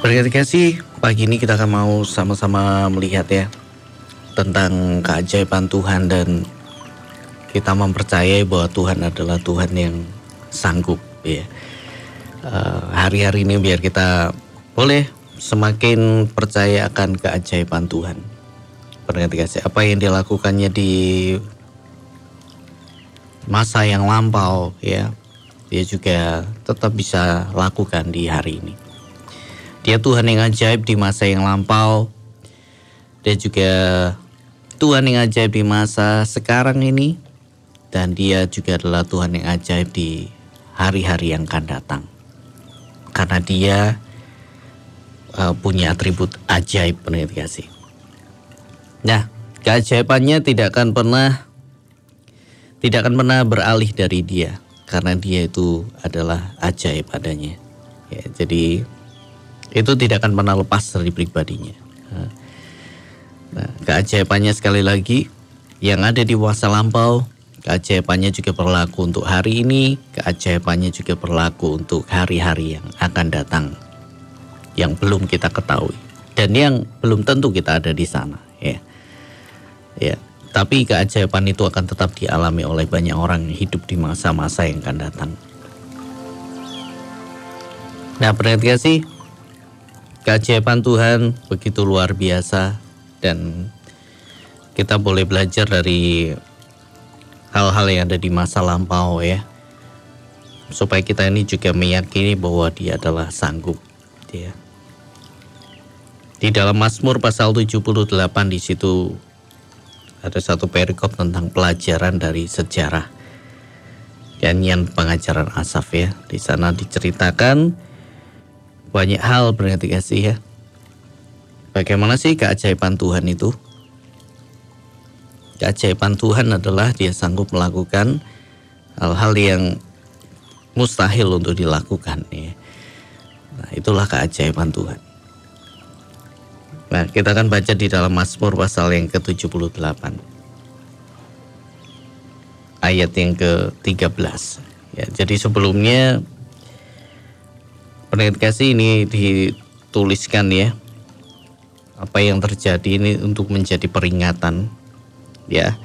Berkat kasih pagi ini kita akan mau sama-sama melihat ya tentang keajaiban Tuhan dan kita mempercayai bahwa Tuhan adalah Tuhan yang sanggup ya. Uh, hari-hari ini biar kita boleh semakin percaya akan keajaiban Tuhan. Berkat kasih apa yang dilakukannya di masa yang lampau ya, dia juga tetap bisa lakukan di hari ini. Dia Tuhan yang ajaib di masa yang lampau. Dia juga Tuhan yang ajaib di masa sekarang ini. Dan dia juga adalah Tuhan yang ajaib di hari-hari yang akan datang. Karena dia uh, punya atribut ajaib pendengar kasih. Nah, keajaibannya tidak akan pernah tidak akan pernah beralih dari dia karena dia itu adalah ajaib adanya. Ya, jadi itu tidak akan pernah lepas dari pribadinya. Nah, keajaibannya sekali lagi yang ada di masa lampau, keajaibannya juga berlaku untuk hari ini, keajaibannya juga berlaku untuk hari-hari yang akan datang yang belum kita ketahui dan yang belum tentu kita ada di sana, ya. Ya, tapi keajaiban itu akan tetap dialami oleh banyak orang yang hidup di masa-masa yang akan datang. Nah, perhatikan sih keajaiban Tuhan begitu luar biasa dan kita boleh belajar dari hal-hal yang ada di masa lampau ya. Supaya kita ini juga meyakini bahwa dia adalah sanggup dia. Di dalam Mazmur pasal 78 di situ ada satu perikop tentang pelajaran dari sejarah. Nyanyian pengajaran Asaf ya. Di sana diceritakan banyak hal berarti kasih ya. Bagaimana sih keajaiban Tuhan itu? Keajaiban Tuhan adalah dia sanggup melakukan hal-hal yang mustahil untuk dilakukan ya. Nah, itulah keajaiban Tuhan. Nah, kita akan baca di dalam Mazmur pasal yang ke-78. Ayat yang ke-13. Ya, jadi sebelumnya Pendengar kasih ini dituliskan ya. Apa yang terjadi ini untuk menjadi peringatan ya.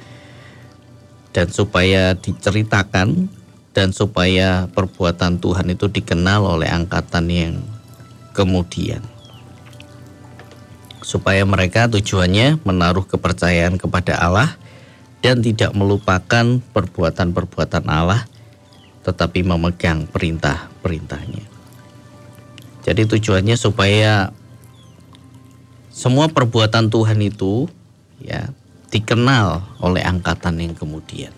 Dan supaya diceritakan dan supaya perbuatan Tuhan itu dikenal oleh angkatan yang kemudian. Supaya mereka tujuannya menaruh kepercayaan kepada Allah dan tidak melupakan perbuatan-perbuatan Allah tetapi memegang perintah-perintahnya. Jadi tujuannya supaya semua perbuatan Tuhan itu ya dikenal oleh angkatan yang kemudian.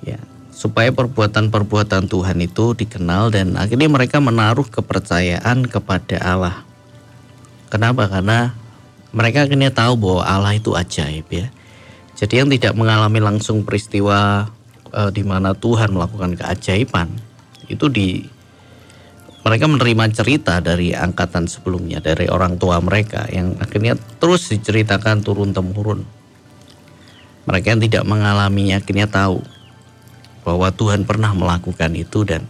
Ya, supaya perbuatan-perbuatan Tuhan itu dikenal dan akhirnya mereka menaruh kepercayaan kepada Allah. Kenapa? Karena mereka akhirnya tahu bahwa Allah itu ajaib ya. Jadi yang tidak mengalami langsung peristiwa uh, di mana Tuhan melakukan keajaiban itu di mereka menerima cerita dari angkatan sebelumnya, dari orang tua mereka yang akhirnya terus diceritakan turun temurun. Mereka yang tidak mengalaminya akhirnya tahu bahwa Tuhan pernah melakukan itu dan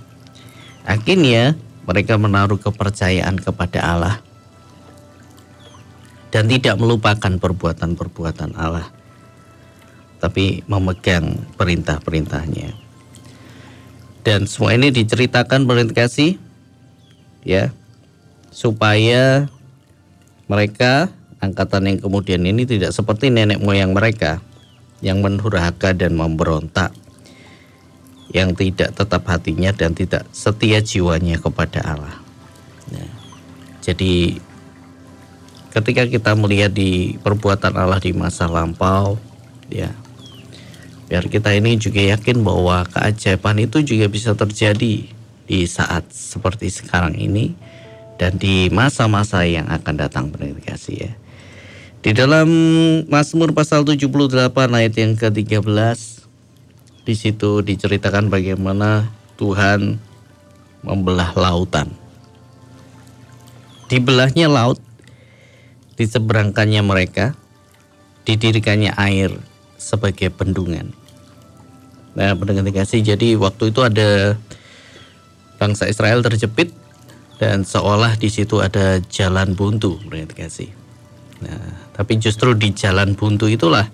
akhirnya mereka menaruh kepercayaan kepada Allah dan tidak melupakan perbuatan-perbuatan Allah tapi memegang perintah-perintahnya. Dan semua ini diceritakan kasih ya supaya mereka angkatan yang kemudian ini tidak seperti nenek moyang mereka yang menurhaka dan memberontak yang tidak tetap hatinya dan tidak setia jiwanya kepada Allah. Ya. Jadi ketika kita melihat di perbuatan Allah di masa lampau, ya biar kita ini juga yakin bahwa keajaiban itu juga bisa terjadi di saat seperti sekarang ini dan di masa-masa yang akan datang kasih ya. Di dalam Mazmur pasal 78 ayat yang ke-13 di situ diceritakan bagaimana Tuhan membelah lautan. Dibelahnya laut, diseberangkannya mereka, didirikannya air sebagai bendungan. Nah, pendengar kasih, jadi waktu itu ada bangsa Israel terjepit dan seolah di situ ada jalan buntu, kasih. Nah, tapi justru di jalan buntu itulah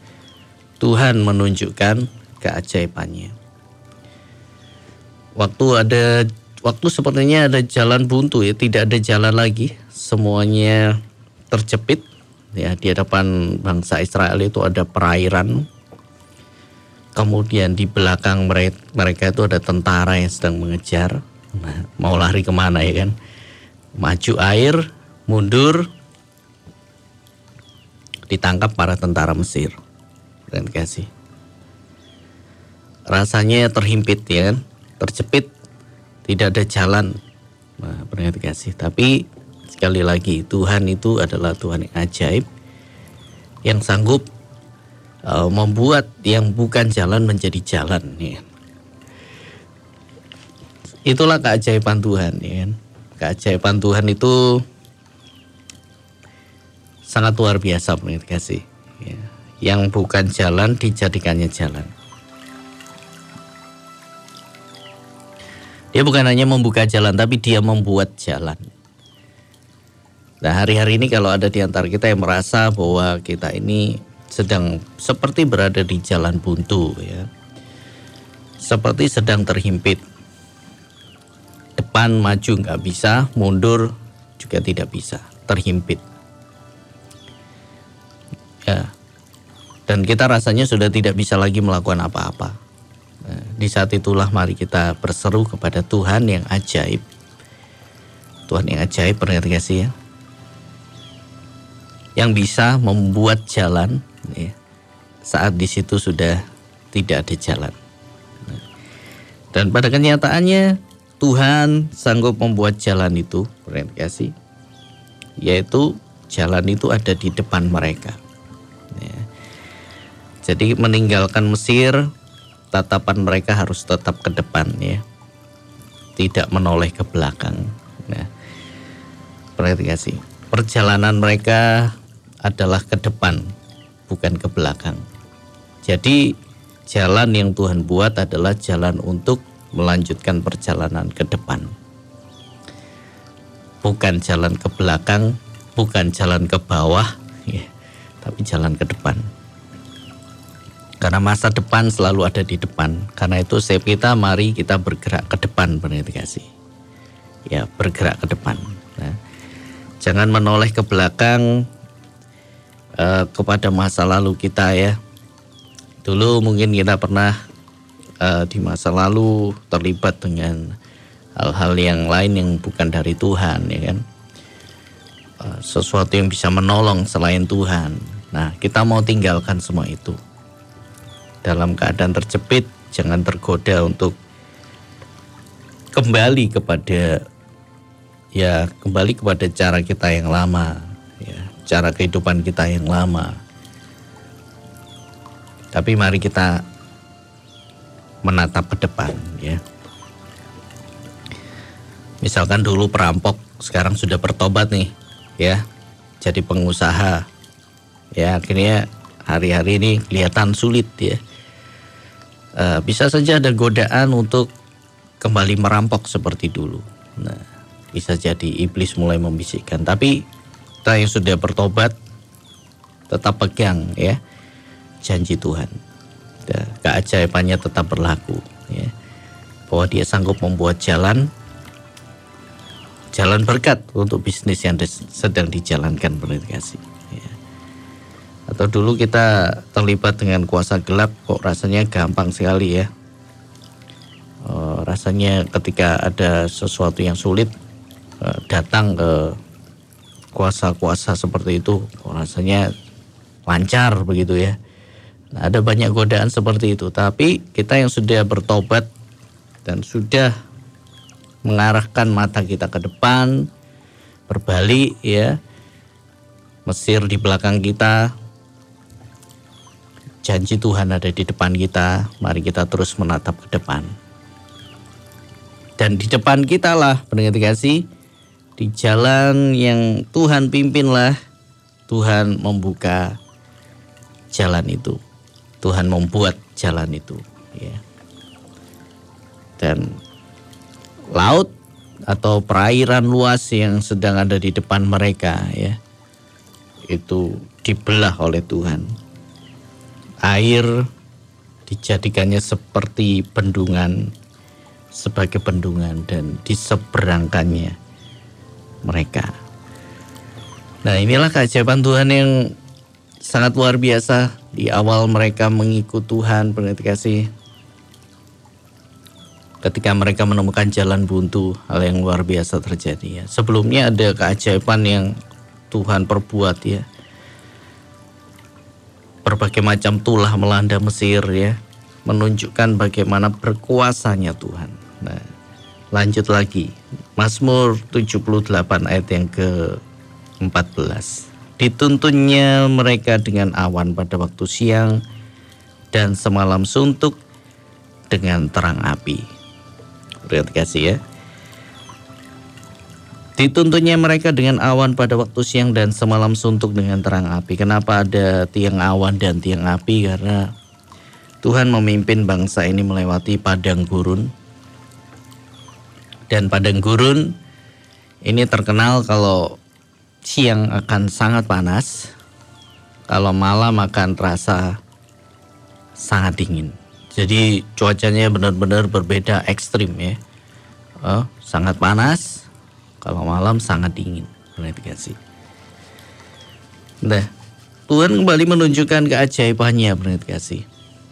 Tuhan menunjukkan keajaibannya. Waktu ada waktu sepertinya ada jalan buntu ya, tidak ada jalan lagi, semuanya terjepit ya di hadapan bangsa Israel itu ada perairan. Kemudian di belakang mereka itu ada tentara yang sedang mengejar. Mau lari ke mana ya kan? maju air, mundur, ditangkap para tentara Mesir. Dan kasih. Rasanya terhimpit ya kan, terjepit, tidak ada jalan. Nah, kasih. Tapi sekali lagi Tuhan itu adalah Tuhan yang ajaib, yang sanggup uh, membuat yang bukan jalan menjadi jalan. Ya. Itulah keajaiban Tuhan ya kan keajaiban Tuhan itu sangat luar biasa kasih. Ya. Yang bukan jalan dijadikannya jalan. Dia bukan hanya membuka jalan, tapi dia membuat jalan. Nah hari-hari ini kalau ada di antara kita yang merasa bahwa kita ini sedang seperti berada di jalan buntu ya. Seperti sedang terhimpit depan maju nggak bisa, mundur juga tidak bisa, terhimpit. Ya. Dan kita rasanya sudah tidak bisa lagi melakukan apa-apa. Nah, di saat itulah mari kita berseru kepada Tuhan yang ajaib. Tuhan yang ajaib, pernah kasih ya. Yang bisa membuat jalan ya, saat di situ sudah tidak ada jalan. Dan pada kenyataannya Tuhan sanggup membuat jalan itu, kasih, yaitu jalan itu ada di depan mereka. Ya. Jadi meninggalkan Mesir, tatapan mereka harus tetap ke depan ya, tidak menoleh ke belakang. Nah, kasih, perjalanan mereka adalah ke depan, bukan ke belakang. Jadi jalan yang Tuhan buat adalah jalan untuk melanjutkan perjalanan ke depan. Bukan jalan ke belakang, bukan jalan ke bawah, ya, tapi jalan ke depan. Karena masa depan selalu ada di depan. Karena itu saya kita mari kita bergerak ke depan kasih. Ya, bergerak ke depan. Nah, jangan menoleh ke belakang uh, kepada masa lalu kita ya. Dulu mungkin kita pernah uh, di masa lalu terlibat dengan hal-hal yang lain yang bukan dari Tuhan ya kan? Uh, sesuatu yang bisa menolong selain Tuhan. Nah kita mau tinggalkan semua itu. Dalam keadaan terjepit jangan tergoda untuk kembali kepada ya kembali kepada cara kita yang lama ya cara kehidupan kita yang lama. Tapi mari kita menatap ke depan ya. Misalkan dulu perampok, sekarang sudah bertobat nih, ya, jadi pengusaha, ya akhirnya hari-hari ini kelihatan sulit ya. E, bisa saja ada godaan untuk kembali merampok seperti dulu. Nah, bisa jadi iblis mulai membisikkan, tapi kita yang sudah bertobat tetap pegang ya janji Tuhan ya, keajaibannya tetap berlaku ya. bahwa dia sanggup membuat jalan jalan berkat untuk bisnis yang sedang dijalankan kasih ya. atau dulu kita terlibat dengan kuasa gelap kok rasanya gampang sekali ya uh, rasanya ketika ada sesuatu yang sulit uh, datang ke kuasa-kuasa seperti itu kok rasanya lancar begitu ya ada banyak godaan seperti itu, tapi kita yang sudah bertobat dan sudah mengarahkan mata kita ke depan, berbalik ya. Mesir di belakang kita. Janji Tuhan ada di depan kita. Mari kita terus menatap ke depan. Dan di depan kita lah pendengar kasih di jalan yang Tuhan pimpinlah Tuhan membuka jalan itu. Tuhan membuat jalan itu ya. Dan laut atau perairan luas yang sedang ada di depan mereka ya itu dibelah oleh Tuhan. Air dijadikannya seperti bendungan sebagai bendungan dan diseberangkannya mereka. Nah inilah keajaiban Tuhan yang sangat luar biasa di awal mereka mengikut Tuhan berarti kasih. Ketika mereka menemukan jalan buntu hal yang luar biasa terjadi ya. Sebelumnya ada keajaiban yang Tuhan perbuat ya. Berbagai macam tulah melanda Mesir ya. Menunjukkan bagaimana berkuasanya Tuhan. Nah lanjut lagi. Mazmur 78 ayat yang ke 14 Dituntunnya mereka dengan awan pada waktu siang dan semalam suntuk dengan terang api. Lihat kasih ya. Dituntunnya mereka dengan awan pada waktu siang dan semalam suntuk dengan terang api. Kenapa ada tiang awan dan tiang api? Karena Tuhan memimpin bangsa ini melewati padang gurun. Dan padang gurun ini terkenal kalau siang akan sangat panas, kalau malam akan terasa sangat dingin. Jadi cuacanya benar-benar berbeda ekstrim ya. Oh, sangat panas, kalau malam sangat dingin. Perhatikan Nah, Tuhan kembali menunjukkan keajaibannya perhatikan.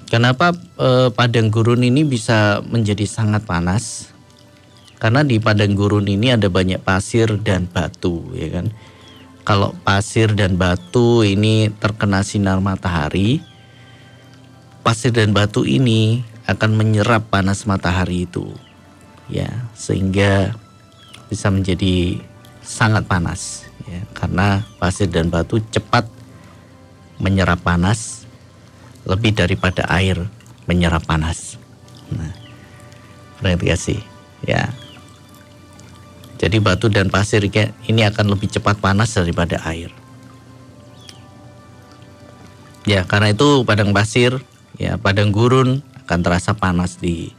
Kenapa eh, padang gurun ini bisa menjadi sangat panas? Karena di padang gurun ini ada banyak pasir dan batu, ya kan kalau pasir dan batu ini terkena sinar matahari, pasir dan batu ini akan menyerap panas matahari itu. Ya, sehingga bisa menjadi sangat panas ya, karena pasir dan batu cepat menyerap panas lebih daripada air menyerap panas. Nah, ya. Jadi batu dan pasir ini akan lebih cepat panas daripada air. Ya, karena itu padang pasir, ya padang gurun akan terasa panas di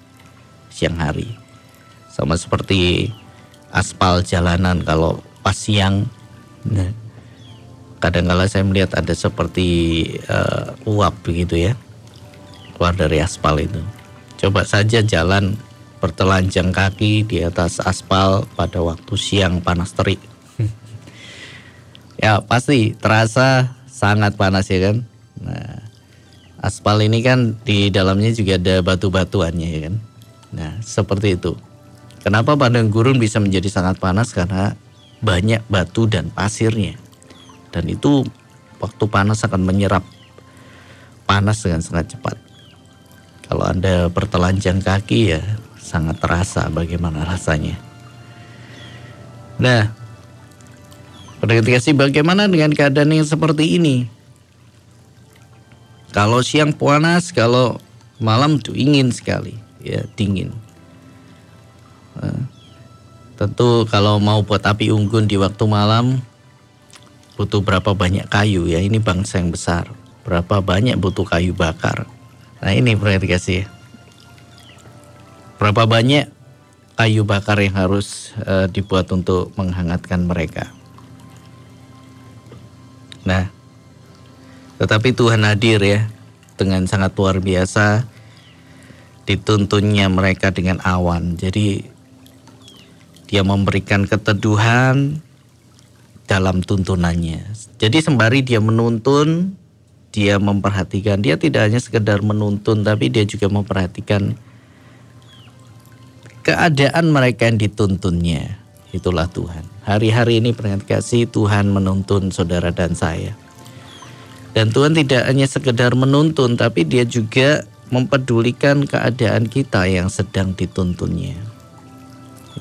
siang hari. Sama seperti aspal jalanan kalau pas siang. Nah, kadang-kala saya melihat ada seperti uh, uap begitu ya. Keluar dari aspal itu. Coba saja jalan bertelanjang kaki di atas aspal pada waktu siang panas terik. ya pasti terasa sangat panas ya kan. Nah, aspal ini kan di dalamnya juga ada batu-batuannya ya kan. Nah, seperti itu. Kenapa padang gurun bisa menjadi sangat panas karena banyak batu dan pasirnya. Dan itu waktu panas akan menyerap panas dengan sangat cepat. Kalau Anda bertelanjang kaki ya sangat terasa bagaimana rasanya. Nah, pada ketika sih bagaimana dengan keadaan yang seperti ini? Kalau siang panas, kalau malam tuh ingin sekali, ya dingin. Nah, tentu kalau mau buat api unggun di waktu malam butuh berapa banyak kayu ya ini bangsa yang besar. Berapa banyak butuh kayu bakar. Nah ini perhatikan sih Berapa banyak kayu bakar yang harus uh, dibuat untuk menghangatkan mereka? Nah, tetapi Tuhan hadir ya dengan sangat luar biasa dituntunnya mereka dengan awan. Jadi dia memberikan keteduhan dalam tuntunannya. Jadi sembari dia menuntun, dia memperhatikan. Dia tidak hanya sekedar menuntun, tapi dia juga memperhatikan keadaan mereka yang dituntunnya. Itulah Tuhan. Hari-hari ini pernah kasih Tuhan menuntun saudara dan saya. Dan Tuhan tidak hanya sekedar menuntun, tapi dia juga mempedulikan keadaan kita yang sedang dituntunnya.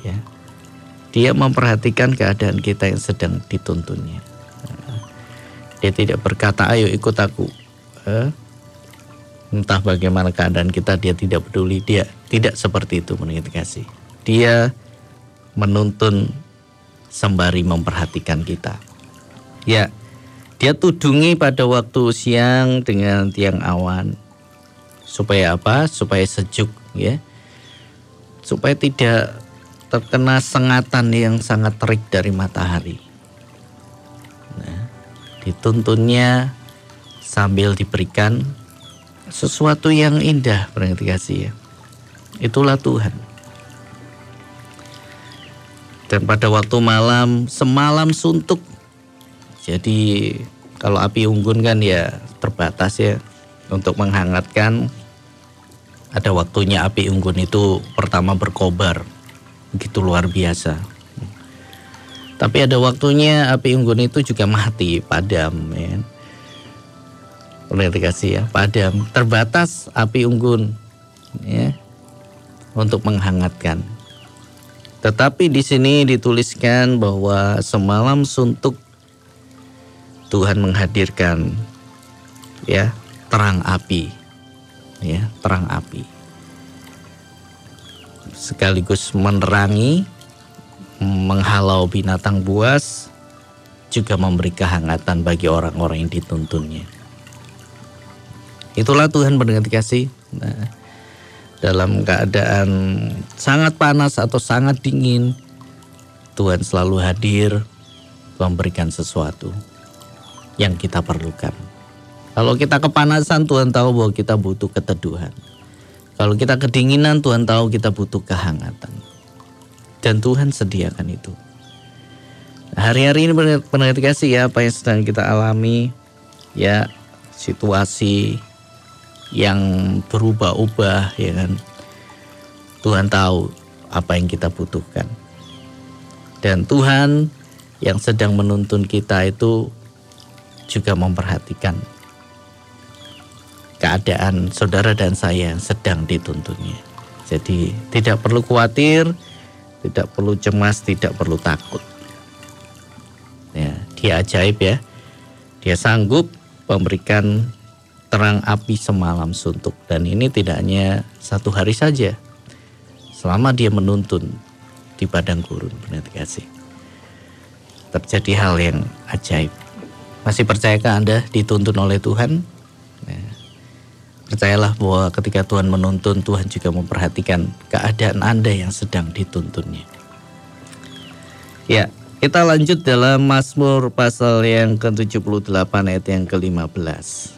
Ya. Dia memperhatikan keadaan kita yang sedang dituntunnya. Dia tidak berkata, ayo ikut aku. Eh? Entah bagaimana keadaan kita dia tidak peduli. Dia tidak seperti itu menurut kasih. Dia menuntun sembari memperhatikan kita. Ya dia tudungi pada waktu siang dengan tiang awan. Supaya apa? Supaya sejuk ya. Supaya tidak terkena sengatan yang sangat terik dari matahari. Nah, dituntunnya sambil diberikan sesuatu yang indah, berarti kasih ya. Itulah Tuhan. Dan pada waktu malam, semalam suntuk. Jadi kalau api unggun kan ya terbatas ya untuk menghangatkan. Ada waktunya api unggun itu pertama berkobar, begitu luar biasa. Tapi ada waktunya api unggun itu juga mati, padam ya. Dikasih ya, padam. Terbatas api unggun. Ya. Untuk menghangatkan. Tetapi di sini dituliskan bahwa semalam suntuk Tuhan menghadirkan ya terang api. Ya terang api. Sekaligus menerangi menghalau binatang buas juga memberi kehangatan bagi orang-orang yang dituntunnya itulah Tuhan berdengar kasih nah, dalam keadaan sangat panas atau sangat dingin Tuhan selalu hadir memberikan sesuatu yang kita perlukan kalau kita kepanasan, Tuhan tahu bahwa kita butuh keteduhan. Kalau kita kedinginan, Tuhan tahu kita butuh kehangatan. Dan Tuhan sediakan itu. Hari-hari ini benar kasih ya apa yang sedang kita alami. Ya situasi yang berubah-ubah ya kan. Tuhan tahu apa yang kita butuhkan. Dan Tuhan yang sedang menuntun kita itu juga memperhatikan keadaan saudara dan saya yang sedang dituntunnya. Jadi tidak perlu khawatir, tidak perlu cemas, tidak perlu takut. Ya, dia ajaib ya. Dia sanggup memberikan terang api semalam suntuk dan ini tidak hanya satu hari saja. Selama dia menuntun di padang gurun, benar kasih. Terjadi hal yang ajaib. Masih percayakah Anda dituntun oleh Tuhan? Percayalah bahwa ketika Tuhan menuntun, Tuhan juga memperhatikan keadaan Anda yang sedang dituntunnya. Ya, kita lanjut dalam Mazmur pasal yang ke-78 ayat yang ke-15.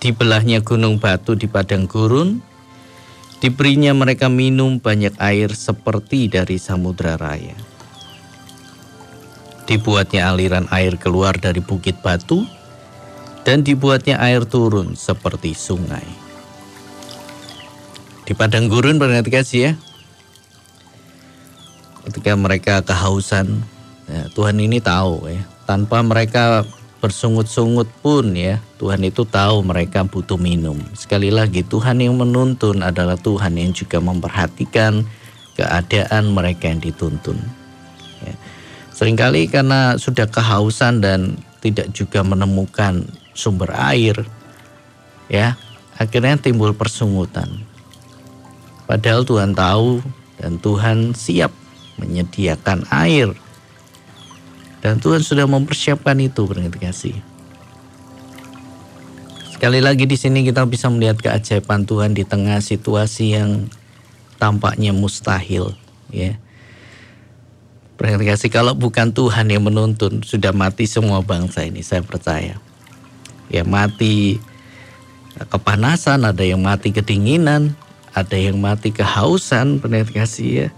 Dibelahnya gunung batu di padang gurun, diberinya mereka minum banyak air seperti dari samudra raya. Dibuatnya aliran air keluar dari bukit batu, dan dibuatnya air turun seperti sungai. Di padang gurun kasih ya, ketika mereka kehausan, ya, Tuhan ini tahu ya, tanpa mereka bersungut-sungut pun ya, Tuhan itu tahu mereka butuh minum. Sekali lagi Tuhan yang menuntun adalah Tuhan yang juga memperhatikan keadaan mereka yang dituntun. Ya. Seringkali karena sudah kehausan dan tidak juga menemukan sumber air, ya akhirnya timbul persungutan. Padahal Tuhan tahu dan Tuhan siap menyediakan air. Dan Tuhan sudah mempersiapkan itu kasih. Sekali lagi di sini kita bisa melihat keajaiban Tuhan di tengah situasi yang tampaknya mustahil, ya. kasih kalau bukan Tuhan yang menuntun sudah mati semua bangsa ini saya percaya ya mati kepanasan, ada yang mati kedinginan, ada yang mati kehausan, benar kasih ya.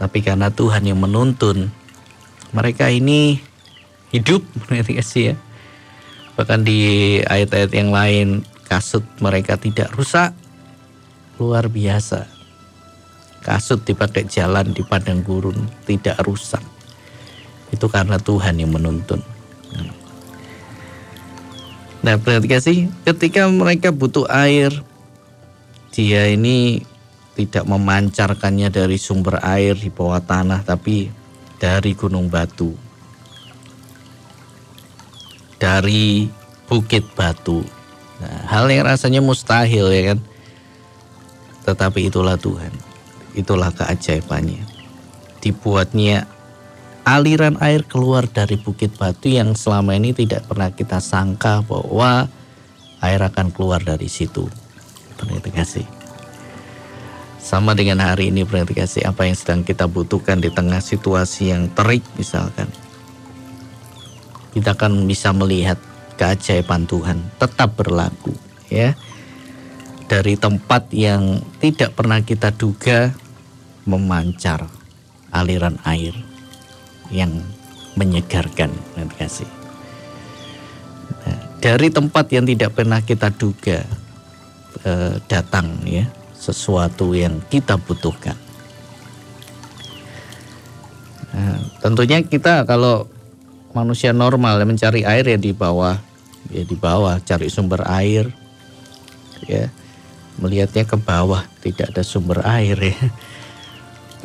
Tapi karena Tuhan yang menuntun, mereka ini hidup, kasih ya. Bahkan di ayat-ayat yang lain, kasut mereka tidak rusak, luar biasa. Kasut dipakai jalan di padang gurun tidak rusak. Itu karena Tuhan yang menuntun. Nah kasih ketika mereka butuh air, dia ini tidak memancarkannya dari sumber air di bawah tanah, tapi dari gunung batu, dari bukit batu. Nah, hal yang rasanya mustahil ya kan, tetapi itulah Tuhan, itulah keajaibannya. Dibuatnya aliran air keluar dari bukit batu yang selama ini tidak pernah kita sangka bahwa air akan keluar dari situ. Terima kasih. Sama dengan hari ini berarti kasih apa yang sedang kita butuhkan di tengah situasi yang terik misalkan. Kita akan bisa melihat keajaiban Tuhan tetap berlaku ya. Dari tempat yang tidak pernah kita duga memancar aliran air yang menyegarkan nanti kasih. Nah, dari tempat yang tidak pernah kita duga eh, datang ya sesuatu yang kita butuhkan. Nah, tentunya kita kalau manusia normal mencari air ya di bawah, ya di bawah cari sumber air, ya melihatnya ke bawah tidak ada sumber air ya.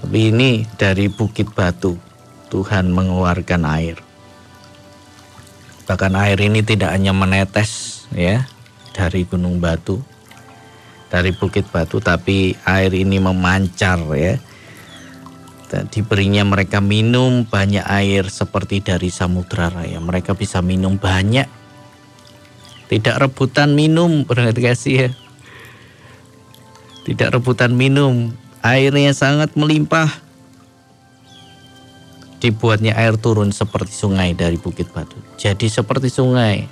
Tapi ini dari bukit batu Tuhan mengeluarkan air. Bahkan air ini tidak hanya menetes ya dari gunung batu, dari bukit batu tapi air ini memancar ya. Dan diberinya mereka minum banyak air seperti dari samudra raya. Mereka bisa minum banyak. Tidak rebutan minum berarti kasih ya. Tidak rebutan minum. Airnya sangat melimpah. Dibuatnya air turun seperti sungai dari bukit batu. Jadi seperti sungai.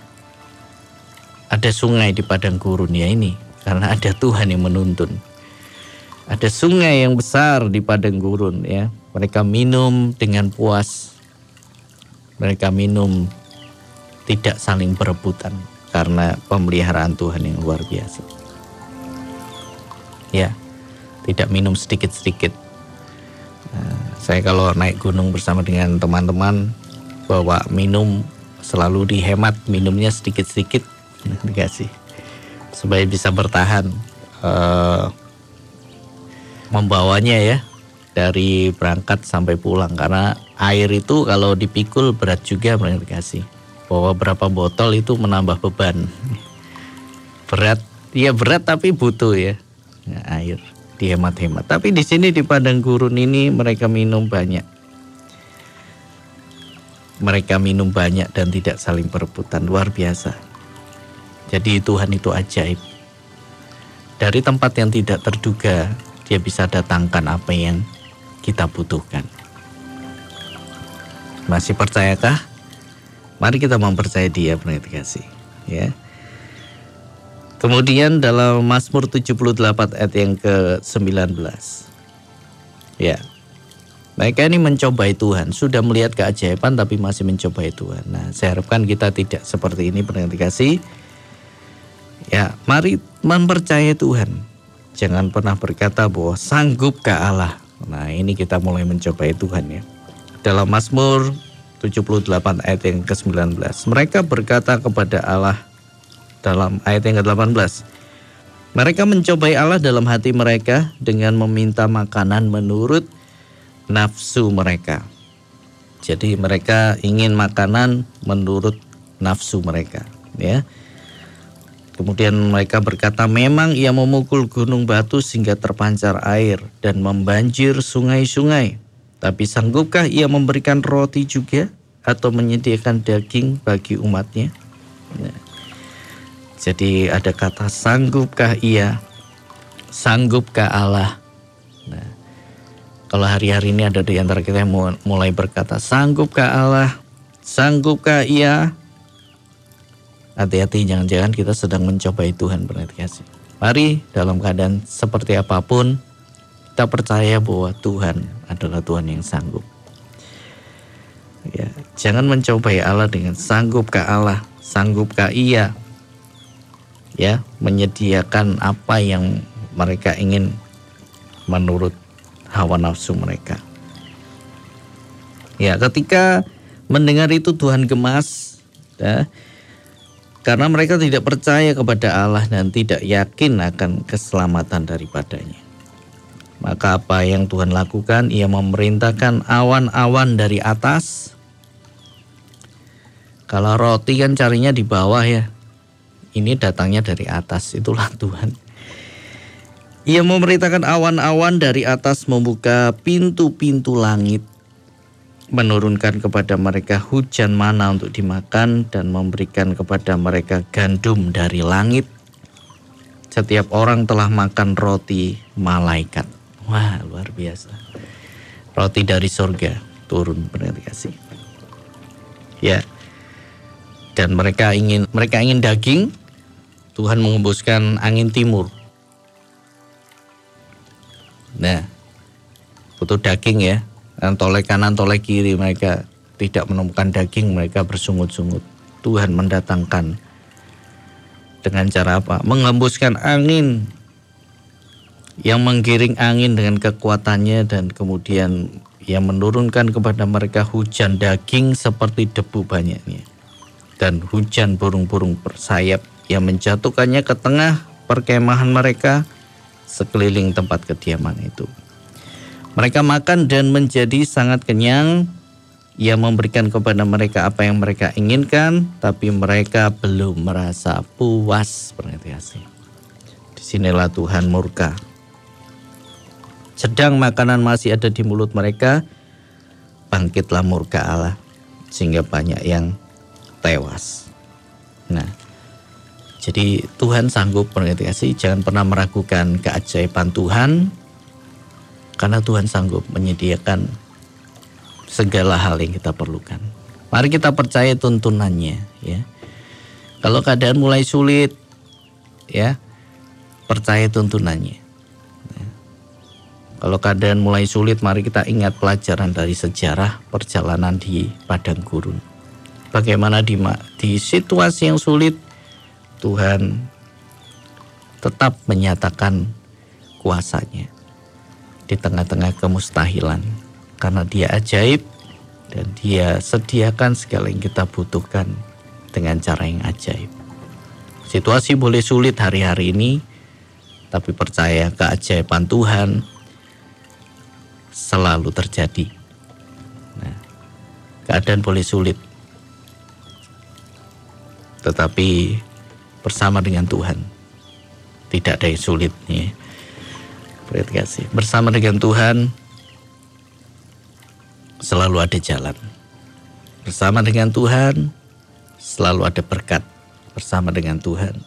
Ada sungai di padang gurun ya ini karena ada Tuhan yang menuntun. Ada sungai yang besar di padang gurun ya. Mereka minum dengan puas. Mereka minum tidak saling berebutan karena pemeliharaan Tuhan yang luar biasa. Ya, tidak minum sedikit-sedikit. Nah, saya kalau naik gunung bersama dengan teman-teman bawa minum selalu dihemat minumnya sedikit-sedikit dikasih supaya bisa bertahan uh, membawanya ya dari berangkat sampai pulang. Karena air itu kalau dipikul berat juga kasih bawa berapa botol itu menambah beban. Berat ya berat tapi butuh ya, ya air. Dihemat-hemat. Tapi di sini di padang gurun ini mereka minum banyak. Mereka minum banyak dan tidak saling perebutan. Luar biasa jadi Tuhan itu ajaib. Dari tempat yang tidak terduga, dia bisa datangkan apa yang kita butuhkan. Masih percayakah? Mari kita mempercayai dia pendengar kasih, ya. Kemudian dalam Mazmur 78 ayat yang ke-19. Ya. Mereka ini mencobai Tuhan, sudah melihat keajaiban tapi masih mencobai Tuhan. Nah, saya harapkan kita tidak seperti ini pendengar kasih Ya, mari mempercayai Tuhan. Jangan pernah berkata bahwa sanggup ke Allah. Nah, ini kita mulai mencobai Tuhan ya. Dalam Mazmur 78 ayat yang ke-19. Mereka berkata kepada Allah dalam ayat yang ke-18. Mereka mencobai Allah dalam hati mereka dengan meminta makanan menurut nafsu mereka. Jadi mereka ingin makanan menurut nafsu mereka, ya. Kemudian mereka berkata, "Memang ia memukul gunung batu sehingga terpancar air dan membanjir sungai-sungai. Tapi sanggupkah ia memberikan roti juga atau menyediakan daging bagi umatnya?" Nah, jadi ada kata sanggupkah ia? Sanggupkah Allah? Nah, kalau hari-hari ini ada di antara kita yang mulai berkata, sanggupkah Allah? Sanggupkah ia? Hati-hati jangan-jangan kita sedang mencobai Tuhan berarti kasih. Mari dalam keadaan seperti apa pun kita percaya bahwa Tuhan adalah Tuhan yang sanggup. Ya, jangan mencobai Allah dengan sanggupkah Allah, sanggupkah Ia ya menyediakan apa yang mereka ingin menurut hawa nafsu mereka. Ya, ketika mendengar itu Tuhan gemas, ya, karena mereka tidak percaya kepada Allah dan tidak yakin akan keselamatan daripadanya. Maka apa yang Tuhan lakukan? Ia memerintahkan awan-awan dari atas. Kalau roti kan carinya di bawah ya. Ini datangnya dari atas, itulah Tuhan. Ia memerintahkan awan-awan dari atas membuka pintu-pintu langit menurunkan kepada mereka hujan mana untuk dimakan dan memberikan kepada mereka gandum dari langit. Setiap orang telah makan roti malaikat. Wah, luar biasa. Roti dari surga turun benar kasih. Ya. Dan mereka ingin mereka ingin daging, Tuhan mengembuskan angin timur. Nah, butuh daging ya. Tolek kanan, tolek kiri mereka tidak menemukan daging, mereka bersungut-sungut. Tuhan mendatangkan dengan cara apa? Mengembuskan angin yang menggiring angin dengan kekuatannya dan kemudian yang menurunkan kepada mereka hujan daging seperti debu banyaknya dan hujan burung-burung bersayap yang menjatuhkannya ke tengah perkemahan mereka sekeliling tempat kediaman itu. Mereka makan dan menjadi sangat kenyang. Ia memberikan kepada mereka apa yang mereka inginkan, tapi mereka belum merasa puas. Di sinilah Tuhan murka sedang makanan masih ada di mulut mereka, bangkitlah murka Allah sehingga banyak yang tewas. Nah, jadi Tuhan sanggup kasih, jangan pernah meragukan keajaiban Tuhan karena Tuhan sanggup menyediakan segala hal yang kita perlukan. Mari kita percaya tuntunannya ya. Kalau keadaan mulai sulit ya, percaya tuntunannya. Kalau keadaan mulai sulit, mari kita ingat pelajaran dari sejarah perjalanan di padang gurun. Bagaimana di, di situasi yang sulit, Tuhan tetap menyatakan kuasanya di tengah-tengah kemustahilan. Karena dia ajaib dan dia sediakan segala yang kita butuhkan dengan cara yang ajaib. Situasi boleh sulit hari-hari ini, tapi percaya keajaiban Tuhan selalu terjadi. Nah, keadaan boleh sulit, tetapi bersama dengan Tuhan tidak ada yang sulit. Ya. kasih. Bersama dengan Tuhan selalu ada jalan. Bersama dengan Tuhan selalu ada berkat. Bersama dengan Tuhan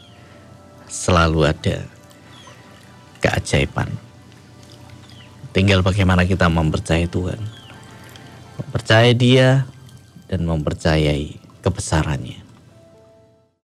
selalu ada keajaiban. Tinggal bagaimana kita mempercayai Tuhan. Mempercayai dia dan mempercayai kebesarannya.